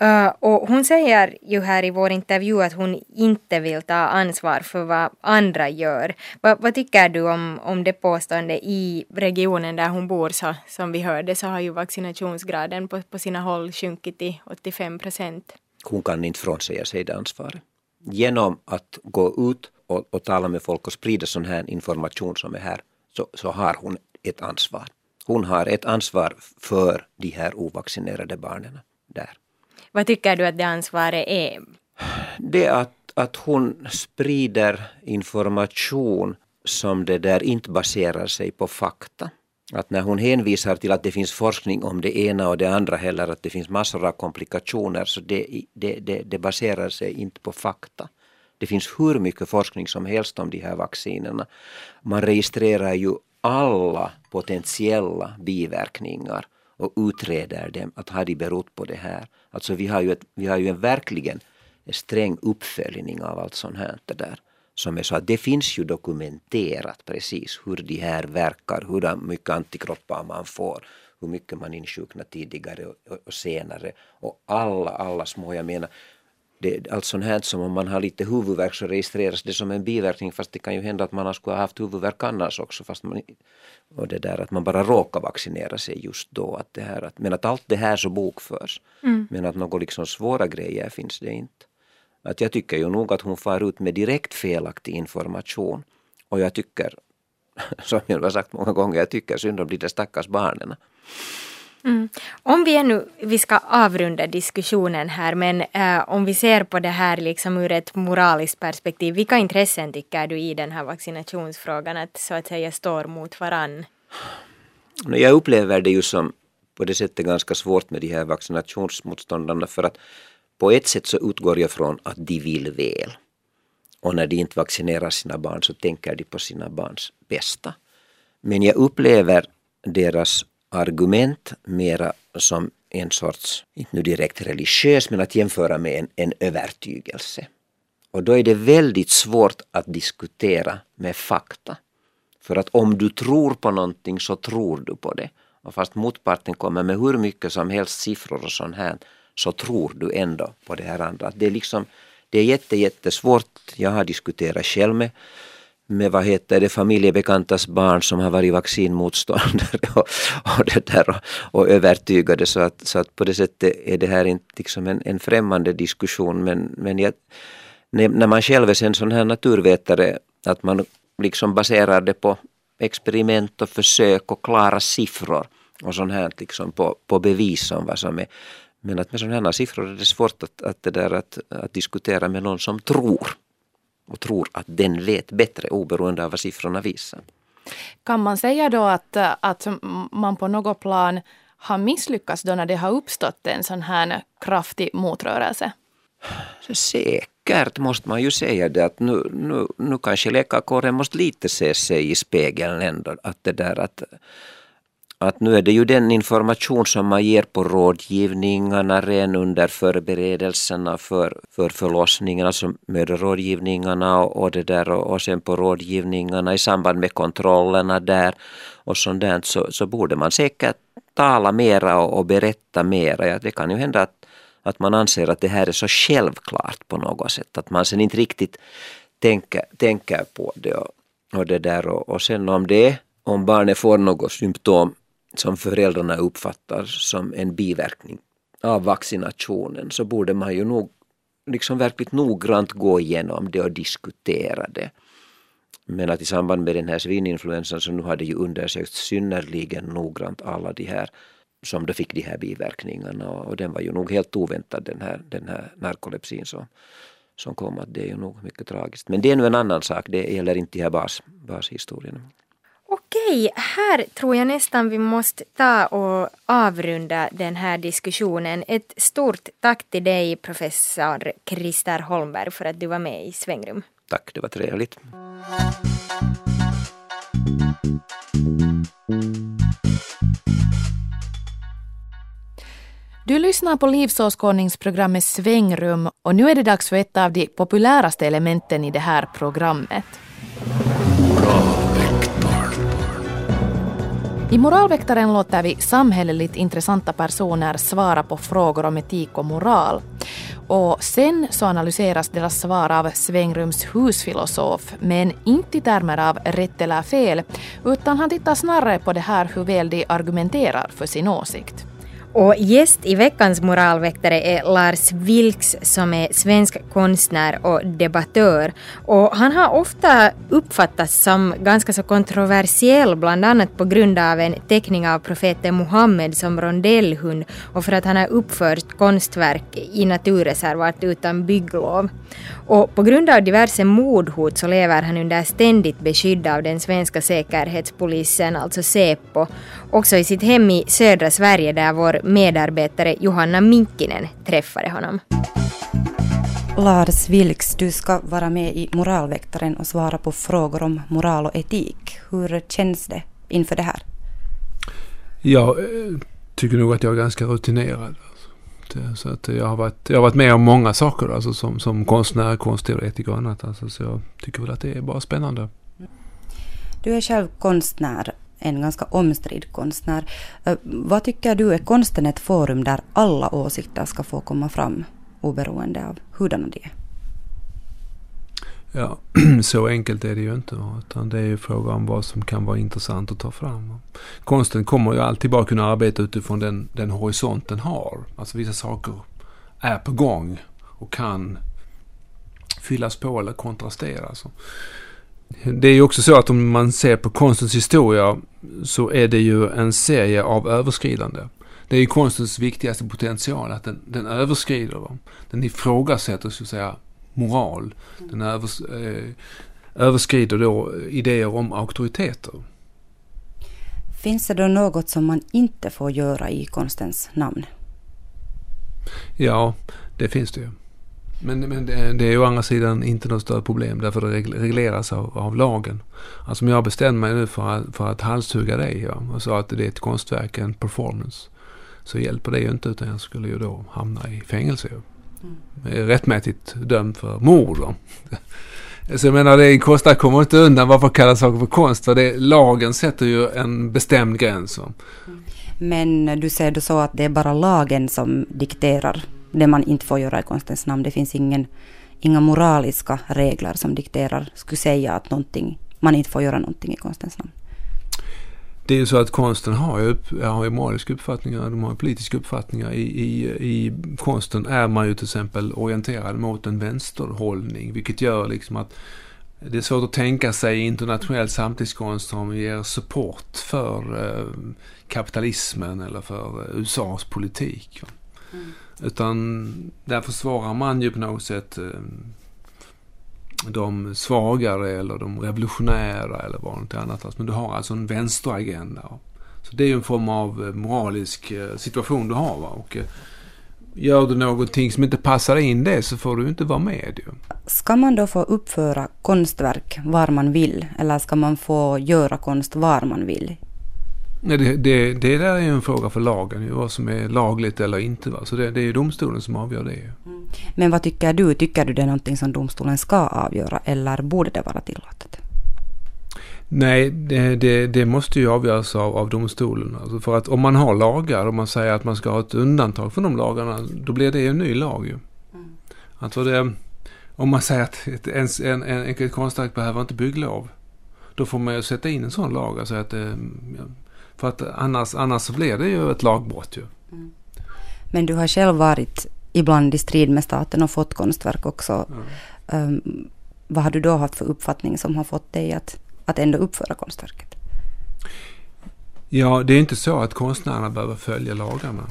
Eh, och hon säger ju här i vår intervju att hon inte vill ta ansvar för vad andra gör. Va, vad tycker du om, om det påståendet i regionen där hon bor? Så, som vi hörde så har ju vaccinationsgraden på, på sina håll sjunkit till 85 procent. Hon kan inte frånsäga sig det ansvaret. Genom att gå ut och, och tala med folk och sprida sån här information som är här så, så har hon ett ansvar. Hon har ett ansvar för de här ovaccinerade barnen där. Vad tycker du att det ansvaret är? Det att, att hon sprider information som det där inte baserar sig på fakta. Att när hon hänvisar till att det finns forskning om det ena och det andra heller att det finns massor av komplikationer så det, det, det, det baserar sig inte på fakta. Det finns hur mycket forskning som helst om de här vaccinerna. Man registrerar ju alla potentiella biverkningar och utreder dem, att har de berott på det här. Alltså vi har ju, ett, vi har ju en verkligen en sträng uppföljning av allt sånt här det där. Som är så att det finns ju dokumenterat precis hur de här verkar, hur mycket antikroppar man får, hur mycket man insjuknar tidigare och, och, och senare. Och alla, alla små, jag menar det, allt sånt här som om man har lite huvudvärk så registreras det som en biverkning fast det kan ju hända att man skulle ha haft huvudvärk annars också fast man, och det där att man bara råkar vaccinera sig just då. Att det här, att, men att allt det här så bokförs. Mm. Men att några liksom svåra grejer finns det inte. Att jag tycker ju nog att hon far ut med direkt felaktig information. Och jag tycker, som jag har sagt många gånger, jag tycker synd om de där stackars barnen. Mm. Om vi ännu, vi ska avrunda diskussionen här, men äh, om vi ser på det här liksom ur ett moraliskt perspektiv, vilka intressen tycker du i den här vaccinationsfrågan att så att säga står mot varann? Jag upplever det ju som på det sättet ganska svårt med de här vaccinationsmotståndarna för att på ett sätt så utgår jag från att de vill väl. Och när de inte vaccinerar sina barn så tänker de på sina barns bästa. Men jag upplever deras argument mera som en sorts, inte nu direkt religiös, men att jämföra med en, en övertygelse. Och då är det väldigt svårt att diskutera med fakta. För att om du tror på någonting så tror du på det. Och fast motparten kommer med hur mycket som helst siffror och sånt här så tror du ändå på det här andra. Det är liksom, det är jätte, jättesvårt. Jag har diskuterat själv med med vad heter det, familjebekantas barn som har varit vaccinmotståndare och, och, det där och, och övertygade. Så att, så att på det sättet är det här inte liksom en, en främmande diskussion. Men, men jag, när man själv är en sån här naturvetare att man liksom baserar det på experiment och försök och klara siffror och sånt här liksom på, på bevis om vad som är. Men att med sådana här siffror är det svårt att, att, det där att, att diskutera med någon som tror och tror att den vet bättre oberoende av vad siffrorna visar. Kan man säga då att, att man på något plan har misslyckats då när det har uppstått en sån här kraftig motrörelse? Säkert måste man ju säga det att nu, nu, nu kanske läkarkåren måste lite se sig i spegeln ändå. Att det där att att nu är det ju den information som man ger på rådgivningarna redan under förberedelserna för, för förlossningen, alltså mödrarådgivningarna och, och det där och, och sen på rådgivningarna i samband med kontrollerna där och sånt där så, så borde man säkert tala mera och, och berätta mera. Ja, det kan ju hända att, att man anser att det här är så självklart på något sätt att man sen inte riktigt tänker, tänker på det och, och det där och, och sen om det om barnet får något symptom som föräldrarna uppfattar som en biverkning av vaccinationen så borde man ju nog liksom verkligt noggrant gå igenom det och diskutera det. Men att i samband med den här svininfluensan så nu har det ju undersökts synnerligen noggrant alla de här som då fick de här biverkningarna och, och den var ju nog helt oväntad den här, den här narkolepsin som, som kom att det är ju nog mycket tragiskt. Men det är nu en annan sak, det gäller inte de här bas, bashistorierna. Okej, här tror jag nästan vi måste ta och avrunda den här diskussionen. Ett stort tack till dig professor Christer Holmberg för att du var med i Svängrum. Tack, det var trevligt. Du lyssnar på livsåskådningsprogrammet Svängrum och nu är det dags för ett av de populäraste elementen i det här programmet. I Moralväktaren låter vi samhälleligt intressanta personer svara på frågor om etik och moral. Och sen så analyseras deras svar av Svängrums husfilosof, men inte i termer av rätt eller fel, utan han tittar snarare på det här hur väl de argumenterar för sin åsikt. Och gäst i veckans moralväktare är Lars Vilks som är svensk konstnär och debattör. Och han har ofta uppfattats som ganska så kontroversiell, bland annat på grund av en teckning av profeten Muhammed som rondellhund och för att han har uppfört konstverk i naturreservat utan bygglov. Och på grund av diverse mordhot så lever han under ständigt beskydd av den svenska säkerhetspolisen, alltså Säpo, också i sitt hem i södra Sverige där vår medarbetare Johanna Minkinen träffade honom. Lars Vilks, du ska vara med i Moralväktaren och svara på frågor om moral och etik. Hur känns det inför det här? Jag eh, tycker nog att jag är ganska rutinerad. Så att jag, har varit, jag har varit med om många saker alltså som, som konstnär, konstteoretiker och annat. Alltså, så jag tycker väl att det är bara spännande. Du är själv konstnär, en ganska omstridd konstnär. Eh, vad tycker du, är konsten ett forum där alla åsikter ska få komma fram oberoende av hurdana de är? Ja, så enkelt är det ju inte. Utan det är ju fråga om vad som kan vara intressant att ta fram. Konsten kommer ju alltid bara kunna arbeta utifrån den, den horisont den har. Alltså vissa saker är på gång och kan fyllas på eller kontrasteras. Det är ju också så att om man ser på konstens historia så är det ju en serie av överskridande. Det är ju konstens viktigaste potential, att den, den överskrider. Den ifrågasätter så att säga moral. Den övers, eh, överskrider då idéer om auktoriteter. Finns det då något som man inte får göra i konstens namn? Ja, det finns det ju. Men, men det, är ju å andra sidan inte något större problem därför det regleras av, av lagen. Alltså om jag bestämmer mig nu för att, för att halshugga dig ja, och sa att det är ett konstverk, en performance. Så hjälper det ju inte utan jag skulle ju då hamna i fängelse. Ju. Mm. Rättmätigt dömd för mord. Va? Så jag menar, det kostar kommer inte undan varför kalla saker för konst. För det, lagen sätter ju en bestämd gräns. Mm. Men du säger då så att det är bara lagen som dikterar det man inte får göra i konstens namn. Det finns ingen, inga moraliska regler som dikterar, skulle säga att någonting, man inte får göra någonting i konstens namn. Det är ju så att konsten har ju, har ju moraliska uppfattningar, de har ju politiska uppfattningar. I, i, I konsten är man ju till exempel orienterad mot en vänsterhållning, vilket gör liksom att det är svårt att tänka sig internationell samtidskonst som ger support för eh, kapitalismen eller för eh, USAs politik. Mm. Utan där försvarar man ju på något sätt eh, de svagare eller de revolutionära eller vad något annat. Men du har alltså en vänsteragenda. Så det är ju en form av eh, moralisk eh, situation du har. Va? Och gör du någonting som inte passar in det så får du inte vara med. Ju. Ska man då få uppföra konstverk var man vill? Eller ska man få göra konst var man vill? Nej, det, det, det där är ju en fråga för lagen, vad som är lagligt eller inte. Va? Så det, det är ju domstolen som avgör det. Mm. Men vad tycker du? Tycker du det är någonting som domstolen ska avgöra eller borde det vara tillåtet? Nej, det, det, det, måste ju avgöras av, av domstolen. Alltså för att om man har lagar och man säger att man ska ha ett undantag från de lagarna, då blir det en ny lag ju. Mm. Alltså det, om man säger att ett, en, en, en, ett konstverk behöver inte bygglov, då får man ju sätta in en sån lag. Alltså att, för att annars, annars blir det ju ett lagbrott ju. Mm. Men du har själv varit ibland i strid med staten och fått konstverk också. Mm. Um, vad har du då haft för uppfattning som har fått dig att, att ändå uppföra konstverket? Ja, det är inte så att konstnärerna behöver följa lagarna.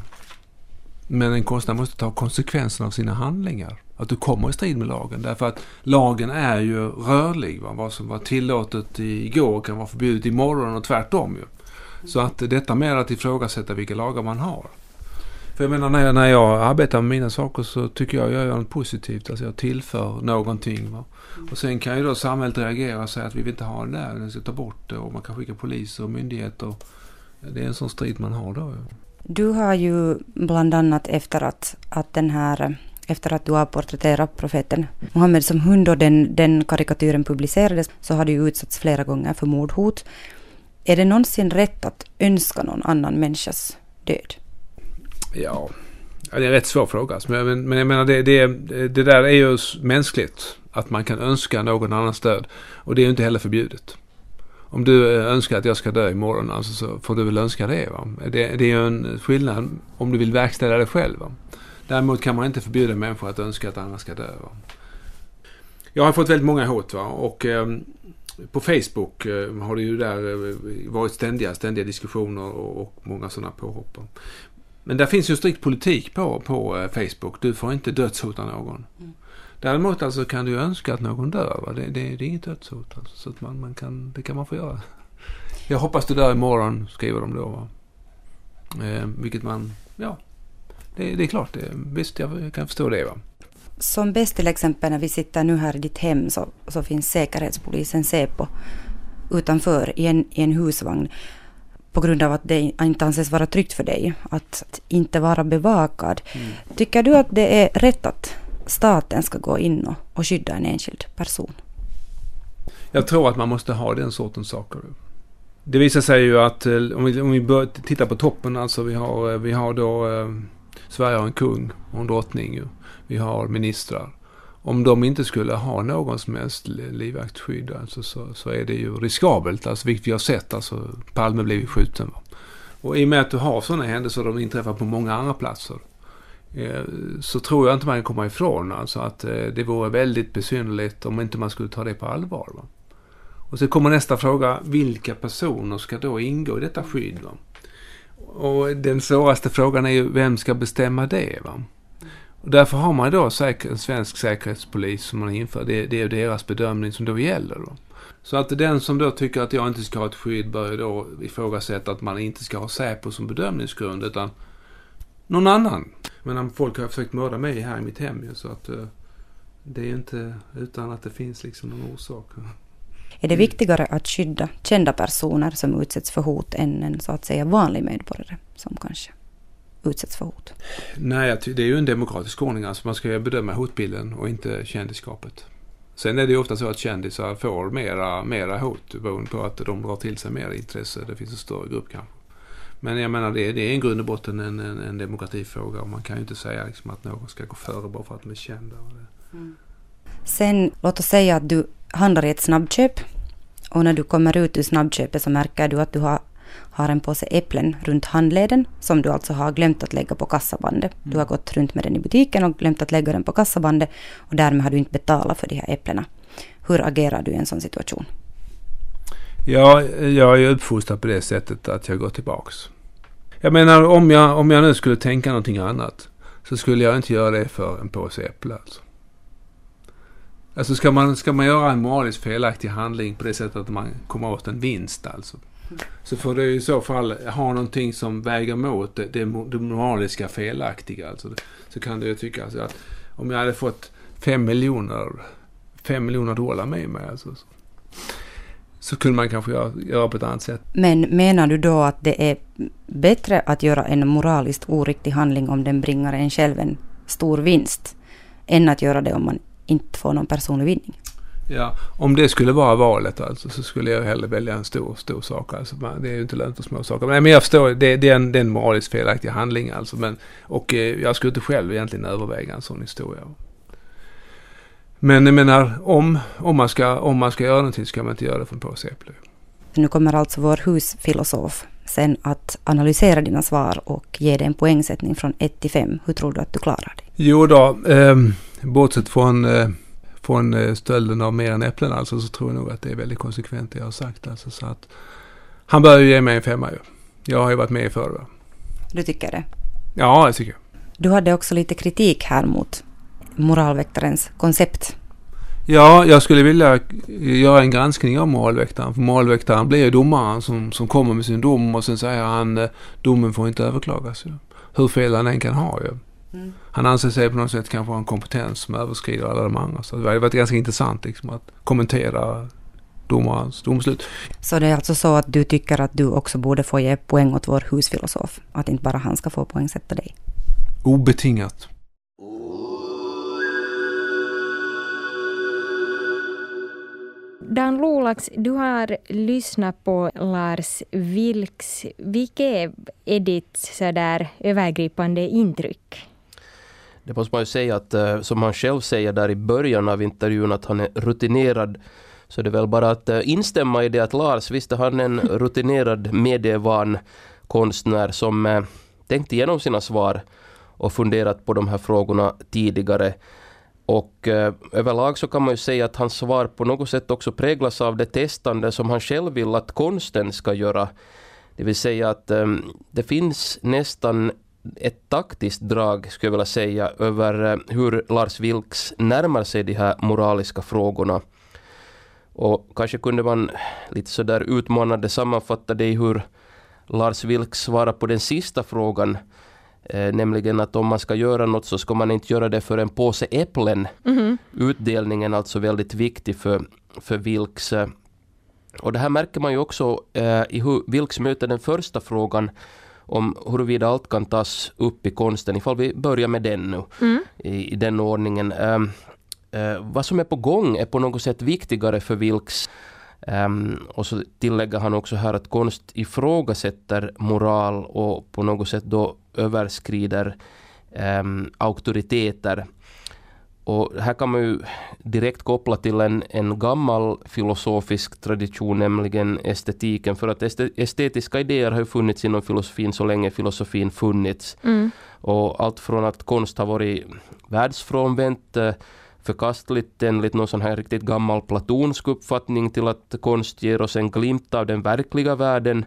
Men en konstnär måste ta konsekvenserna av sina handlingar. Att du kommer i strid med lagen. Därför att lagen är ju rörlig. Va? Vad som var tillåtet igår kan vara förbjudet imorgon och tvärtom. Ju. Så att detta med att ifrågasätta vilka lagar man har. För jag menar när jag, när jag arbetar med mina saker så tycker jag jag gör något positivt. Alltså jag tillför någonting. Va? Och sen kan ju då samhället reagera och säga att vi vill inte ha det där. Vi ska ta bort det och man kan skicka polis och myndigheter. Det är en sån strid man har då. Ja. Du har ju bland annat efter att, att den här efter att du har porträtterat profeten Muhammed som hund och den, den karikatyren publicerades så har du utsatts flera gånger för mordhot. Är det någonsin rätt att önska någon annan människas död? Ja, det är en rätt svår fråga. Men, men jag menar det, det, det där är ju mänskligt. Att man kan önska någon annans död. Och det är ju inte heller förbjudet. Om du eh, önskar att jag ska dö imorgon alltså, så får du väl önska det. Va? Det, det är ju en skillnad om du vill verkställa det själv. Va? Däremot kan man inte förbjuda människor att önska att andra ska dö. Va? Jag har fått väldigt många hot va? och eh, på Facebook eh, har det ju där eh, varit ständiga, ständiga diskussioner och, många sådana påhopp. Men där finns ju strikt politik på, på eh, Facebook. Du får inte dödshota någon. Mm. Däremot alltså kan du önska att någon dör. Det, det, det är inget dödshot. Alltså, så att man, man kan, det kan man få göra. Jag hoppas du dör imorgon, skriver de då. Va? Eh, vilket man, ja, det, det är klart. Det, visst, jag kan förstå det. Va? Som bäst till exempel när vi sitter nu här i ditt hem så, så finns Säkerhetspolisen Säpo utanför i en, i en husvagn på grund av att det inte anses vara tryggt för dig att inte vara bevakad. Mm. Tycker du att det är rätt att staten ska gå in och, och skydda en enskild person? Jag tror att man måste ha den sortens saker. Det visar sig ju att eh, om vi, om vi bör, tittar på toppen, alltså vi har, eh, vi har då eh, Sverige har en kung och en drottning. Ju. Vi har ministrar. Om de inte skulle ha någon som helst livvaktsskydd alltså, så, så är det ju riskabelt. Alltså, vilket vi har sett. Alltså, Palme blev skjuten. Va? Och i och med att du har sådana händelser, de inträffar på många andra platser. Eh, så tror jag inte man kan komma ifrån alltså att eh, det vore väldigt besynnerligt om inte man skulle ta det på allvar. Va? Och så kommer nästa fråga, vilka personer ska då ingå i detta skydd? Va? Och den svåraste frågan är ju, vem ska bestämma det? Va? Och därför har man då säker, en svensk säkerhetspolis som man inför. Det, det är deras bedömning som då gäller. Då. Så att den som då tycker att jag inte ska ha ett skydd bör ju då ifrågasätta att man inte ska ha Säpo som bedömningsgrund utan någon annan. Men folk har försökt mörda mig här i mitt hem ju så att eh, det är ju inte utan att det finns liksom någon orsak. Är det viktigare att skydda kända personer som utsätts för hot än en så att säga vanlig medborgare som kanske utsätts för hot? Nej, det är ju en demokratisk ordning. Alltså man ska bedöma hotbilden och inte kändisskapet. Sen är det ju ofta så att kändisar får mera, mera hot beroende på att de drar till sig mer intresse. Det finns en större grupp kanske. Men jag menar det, är, det är en grund och botten en, en, en demokratifråga och man kan ju inte säga liksom att någon ska gå före bara för att de är kända. Mm. Sen låt oss säga att du handlar i ett snabbköp och när du kommer ut ur snabbköpet så märker du att du har, har en påse äpplen runt handleden som du alltså har glömt att lägga på kassabandet. Mm. Du har gått runt med den i butiken och glömt att lägga den på kassabandet och därmed har du inte betalat för de här äpplena. Hur agerar du i en sån situation? Ja, jag är uppfostrad på det sättet att jag går tillbaks. Jag menar om jag, om jag nu skulle tänka någonting annat så skulle jag inte göra det för en påse äpplen. Alltså. Alltså ska man, ska man göra en moraliskt felaktig handling på det sättet att man kommer åt en vinst alltså. Så får du i så fall ha någonting som väger mot det, det, det moraliska felaktiga. Alltså. Så kan du ju tycka alltså, att om jag hade fått fem miljoner, fem miljoner dollar med mig alltså, så, så kunde man kanske göra, göra på ett annat sätt. Men menar du då att det är bättre att göra en moraliskt oriktig handling om den bringar en själv en stor vinst än att göra det om man inte får någon personlig vinning. Ja, om det skulle vara valet alltså så skulle jag hellre välja en stor, stor sak. Alltså, det är ju inte lönt att små saker. Men, jag förstår, det, det, är en, det är en moraliskt felaktig handling alltså. Men, och eh, jag skulle inte själv egentligen överväga en sån historia. Men jag menar, om, om, man ska, om man ska göra någonting ska man inte göra det från påse. Nu kommer alltså vår husfilosof sen att analysera dina svar och ge dig en poängsättning från 1 till 5. Hur tror du att du klarar dig? Jo då, eh, bortsett från, eh, från eh, stölden av mer än äpplen alltså så tror jag nog att det är väldigt konsekvent det jag har sagt. Alltså, så att, han bör ju ge mig en femma ju. Jag har ju varit med i förr. Du tycker det? Ja, jag tycker jag. Du hade också lite kritik här mot moralväktarens koncept. Ja, jag skulle vilja göra en granskning av moralväktaren. För moralväktaren blir ju domaren som, som kommer med sin dom och sen säger han eh, domen får inte överklagas. Hur fel han än kan ha ju. Mm. Han anser sig på något sätt kanske ha en kompetens som överskrider alla de andra. Så det har varit ganska intressant liksom, att kommentera domarens domslut. Så det är alltså så att du tycker att du också borde få ge poäng åt vår husfilosof? Att inte bara han ska få poängsätta dig? Obetingat. Dan Lolax, du har lyssnat på Lars Vilks. Vilket är ditt sådär övergripande intryck? Det måste man ju säga att, eh, som han själv säger där i början av intervjun, att han är rutinerad. Så det är väl bara att eh, instämma i det att Lars, visst är han en rutinerad medievan konstnär som eh, tänkt igenom sina svar och funderat på de här frågorna tidigare. Och eh, överlag så kan man ju säga att hans svar på något sätt också präglas av det testande som han själv vill att konsten ska göra. Det vill säga att eh, det finns nästan ett taktiskt drag, skulle jag vilja säga, över eh, hur Lars Vilks närmar sig de här moraliska frågorna. Och kanske kunde man lite sådär utmanande sammanfatta det i hur Lars Vilks svarar på den sista frågan Eh, nämligen att om man ska göra något så ska man inte göra det för en påse äpplen. Mm. Utdelningen är alltså väldigt viktig för, för Vilks. Eh, och det här märker man ju också eh, i hur Vilks möter den första frågan om huruvida allt kan tas upp i konsten, ifall vi börjar med den nu, mm. i, i, den ordningen. Eh, eh, vad som är på gång är på något sätt viktigare för Vilks Um, och så tillägger han också här att konst ifrågasätter moral och på något sätt då överskrider um, auktoriteter. Och här kan man ju direkt koppla till en, en gammal filosofisk tradition, nämligen estetiken. För att estetiska idéer har ju funnits inom filosofin så länge filosofin funnits. Mm. Och allt från att konst har varit världsfrånvänt eh, förkastligt enligt någon sån här riktigt gammal platonsk uppfattning till att konst ger oss en glimt av den verkliga världen.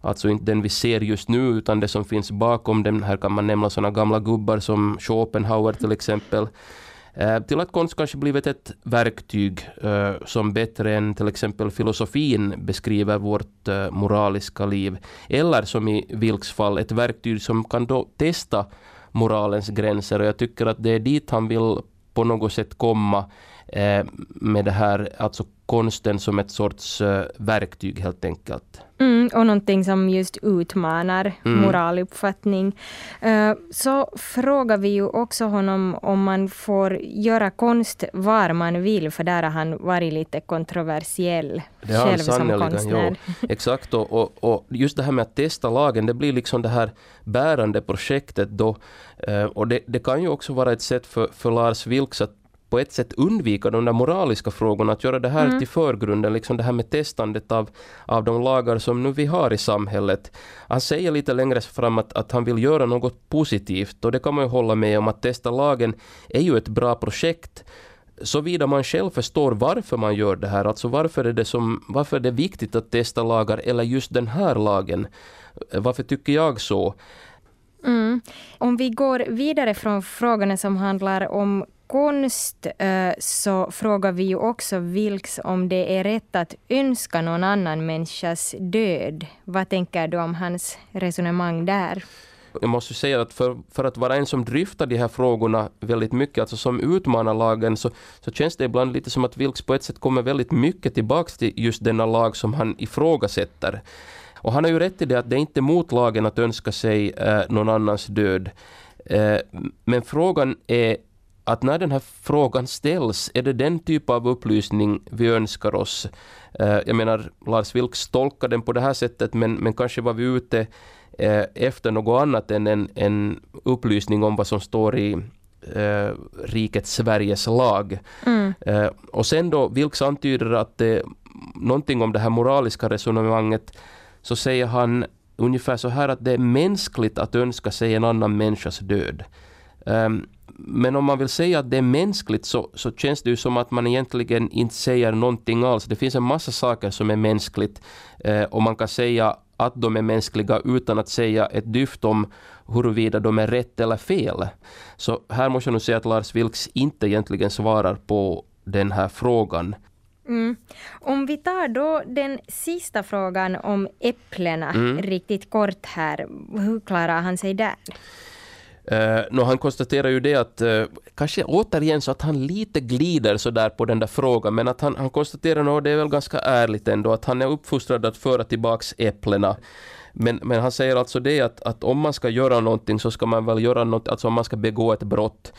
Alltså inte den vi ser just nu utan det som finns bakom den. Här kan man nämna sådana gamla gubbar som Schopenhauer till exempel. Eh, till att konst kanske blivit ett verktyg eh, som bättre än till exempel filosofin beskriver vårt eh, moraliska liv. Eller som i Vilks fall ett verktyg som kan då testa moralens gränser och jag tycker att det är dit han vill på något sätt komma med det här, alltså konsten som ett sorts eh, verktyg helt enkelt. Mm, och någonting som just utmanar mm. moraluppfattning. Uh, så frågar vi ju också honom om man får göra konst var man vill, för där har han varit lite kontroversiell det själv som konstnär. Jo. Exakt, och, och, och, just det här med att testa lagen, det blir liksom det här bärande projektet då. Uh, och det, det, kan ju också vara ett sätt för, för Lars Vilks att på ett sätt undvika de där moraliska frågorna, att göra det här mm. till förgrunden, liksom det här med testandet av, av de lagar som nu vi har i samhället. Han säger lite längre fram att, att han vill göra något positivt och det kan man ju hålla med om att testa lagen är ju ett bra projekt såvida man själv förstår varför man gör det här, alltså varför är det, som, varför är det viktigt att testa lagar eller just den här lagen. Varför tycker jag så? Mm. Om vi går vidare från frågorna som handlar om konst eh, så frågar vi ju också Vilks om det är rätt att önska någon annan människas död. Vad tänker du om hans resonemang där? Jag måste säga att för, för att vara en som dryftar de här frågorna väldigt mycket, alltså som utmanar lagen, så, så känns det ibland lite som att Vilks på ett sätt kommer väldigt mycket tillbaks till just denna lag som han ifrågasätter. Och han har ju rätt i det att det är inte mot lagen att önska sig eh, någon annans död. Eh, men frågan är att när den här frågan ställs, är det den typ av upplysning vi önskar oss? Eh, jag menar, Lars Vilks tolkar den på det här sättet, men, men kanske var vi ute eh, efter något annat än en, en upplysning om vad som står i eh, riket Sveriges lag. Mm. Eh, och sen då Vilks antyder att det, någonting om det här moraliska resonemanget, så säger han ungefär så här att det är mänskligt att önska sig en annan människas död. Um, men om man vill säga att det är mänskligt så, så känns det ju som att man egentligen inte säger någonting alls. Det finns en massa saker som är mänskligt eh, och man kan säga att de är mänskliga utan att säga ett dyft om huruvida de är rätt eller fel. Så här måste jag nog säga att Lars Vilks inte egentligen svarar på den här frågan. Mm. Om vi tar då den sista frågan om äpplena mm. riktigt kort här. Hur klarar han sig där? Eh, uh, no, han konstaterar ju det att, uh, kanske återigen så att han lite glider sådär på den där frågan, men att han, han konstaterar nog, det är väl ganska ärligt ändå, att han är uppfostrad att föra tillbaks äpplena. Men, men han säger alltså det att, att om man ska göra någonting så ska man väl göra något, alltså om man ska begå ett brott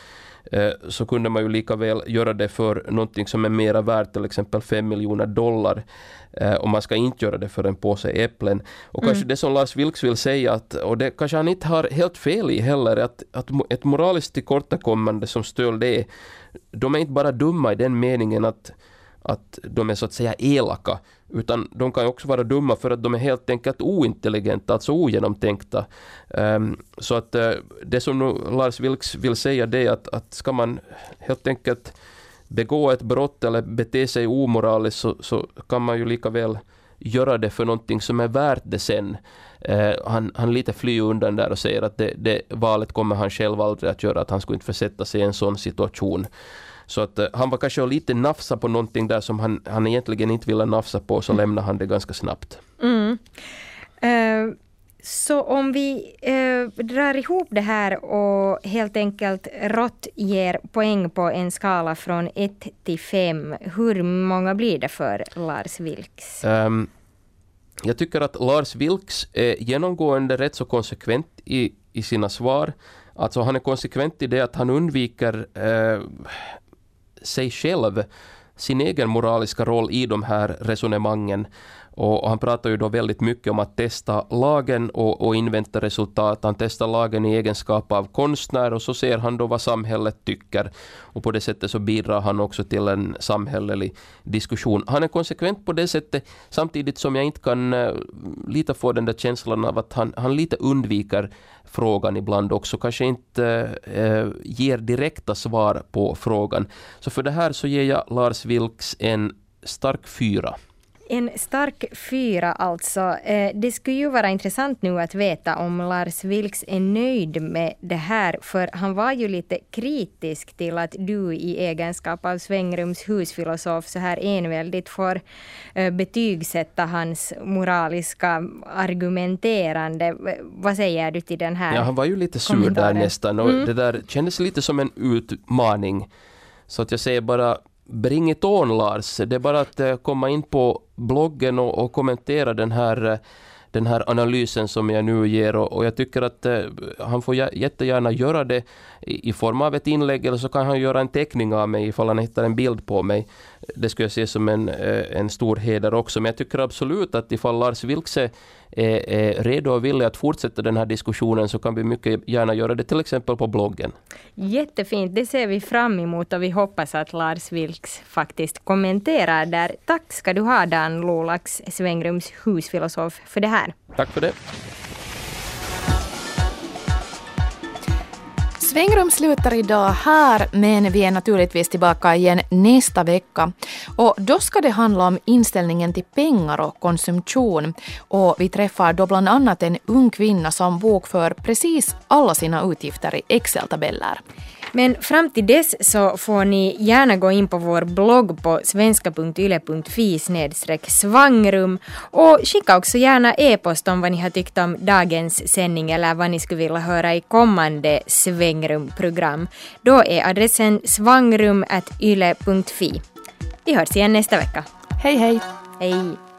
så kunde man ju lika väl göra det för någonting som är mera värt, till exempel 5 miljoner dollar. Eh, och man ska inte göra det för en påse äpplen. Och mm. kanske det som Lars Vilks vill säga, att, och det kanske han inte har helt fel i heller, att, att ett moraliskt tillkortakommande som stöld är, de är inte bara dumma i den meningen att att de är så att säga elaka, utan de kan också vara dumma för att de är helt enkelt ointelligenta, alltså ogenomtänkta. Um, så att uh, det som nu Lars Vilks vill säga det är att, att ska man helt enkelt begå ett brott eller bete sig omoraliskt så, så kan man ju lika väl göra det för någonting som är värt det sen. Uh, han, han lite flyr undan där och säger att det, det valet kommer han själv aldrig att göra, att han skulle inte försätta sig i en sån situation. Så att uh, han var kanske lite nafsa på någonting där som han, han egentligen inte ville nafsa på, så mm. lämnade han det ganska snabbt. Mm. Uh, så om vi uh, drar ihop det här och helt enkelt rått ger poäng på en skala från 1 till 5, hur många blir det för Lars Vilks? Um, jag tycker att Lars Vilks är genomgående rätt så konsekvent i, i sina svar. Alltså han är konsekvent i det att han undviker eh, sig själv, sin egen moraliska roll i de här resonemangen. Och, han pratar ju då väldigt mycket om att testa lagen och, och invänta resultat. Han testar lagen i egenskap av konstnär och så ser han då vad samhället tycker. Och på det sättet så bidrar han också till en samhällelig diskussion. Han är konsekvent på det sättet samtidigt som jag inte kan uh, lite få den där känslan av att han, han lite undviker frågan ibland också, kanske inte uh, ger direkta svar på frågan. Så för det här så ger jag Lars Vilks en stark fyra. En stark fyra alltså. Eh, det skulle ju vara intressant nu att veta om Lars Vilks är nöjd med det här, för han var ju lite kritisk till att du i egenskap av Svängrums husfilosof så här enväldigt får eh, betygsätta hans moraliska argumenterande. Vad säger du till den här Ja, han var ju lite sur där nästan och mm. det där kändes lite som en utmaning. Så att jag säger bara Bring it on Lars. Det är bara att eh, komma in på bloggen och, och kommentera den här eh, den här analysen som jag nu ger och, och jag tycker att eh, han får jättegärna göra det i, i, form av ett inlägg eller så kan han göra en teckning av mig ifall han hittar en bild på mig. Det skulle jag se som en, eh, en stor heder också. Men jag tycker absolut att ifall Lars Vilkse är, är redo och villig att fortsätta den här diskussionen så kan vi mycket gärna göra det till exempel på bloggen. Jättefint, det ser vi fram emot och vi hoppas att Lars Vilks faktiskt kommenterar där. Tack ska du ha Dan Lolax, Svängrums husfilosof, för det här. Tack för det. Svängrum slutar idag här, men vi är naturligtvis tillbaka igen nästa vecka. Och då ska det handla om inställningen till pengar och konsumtion. Och vi träffar då bland annat en ung kvinna som bokför precis alla sina utgifter i Excel-tabeller. Men fram till dess så får ni gärna gå in på vår blogg på svenska.yle.fi svangrum och skicka också gärna e-post om vad ni har tyckt om dagens sändning eller vad ni skulle vilja höra i kommande svängrumprogram. Då är adressen svangrum.yle.fi. Vi hörs igen nästa vecka. Hej hej! Hej!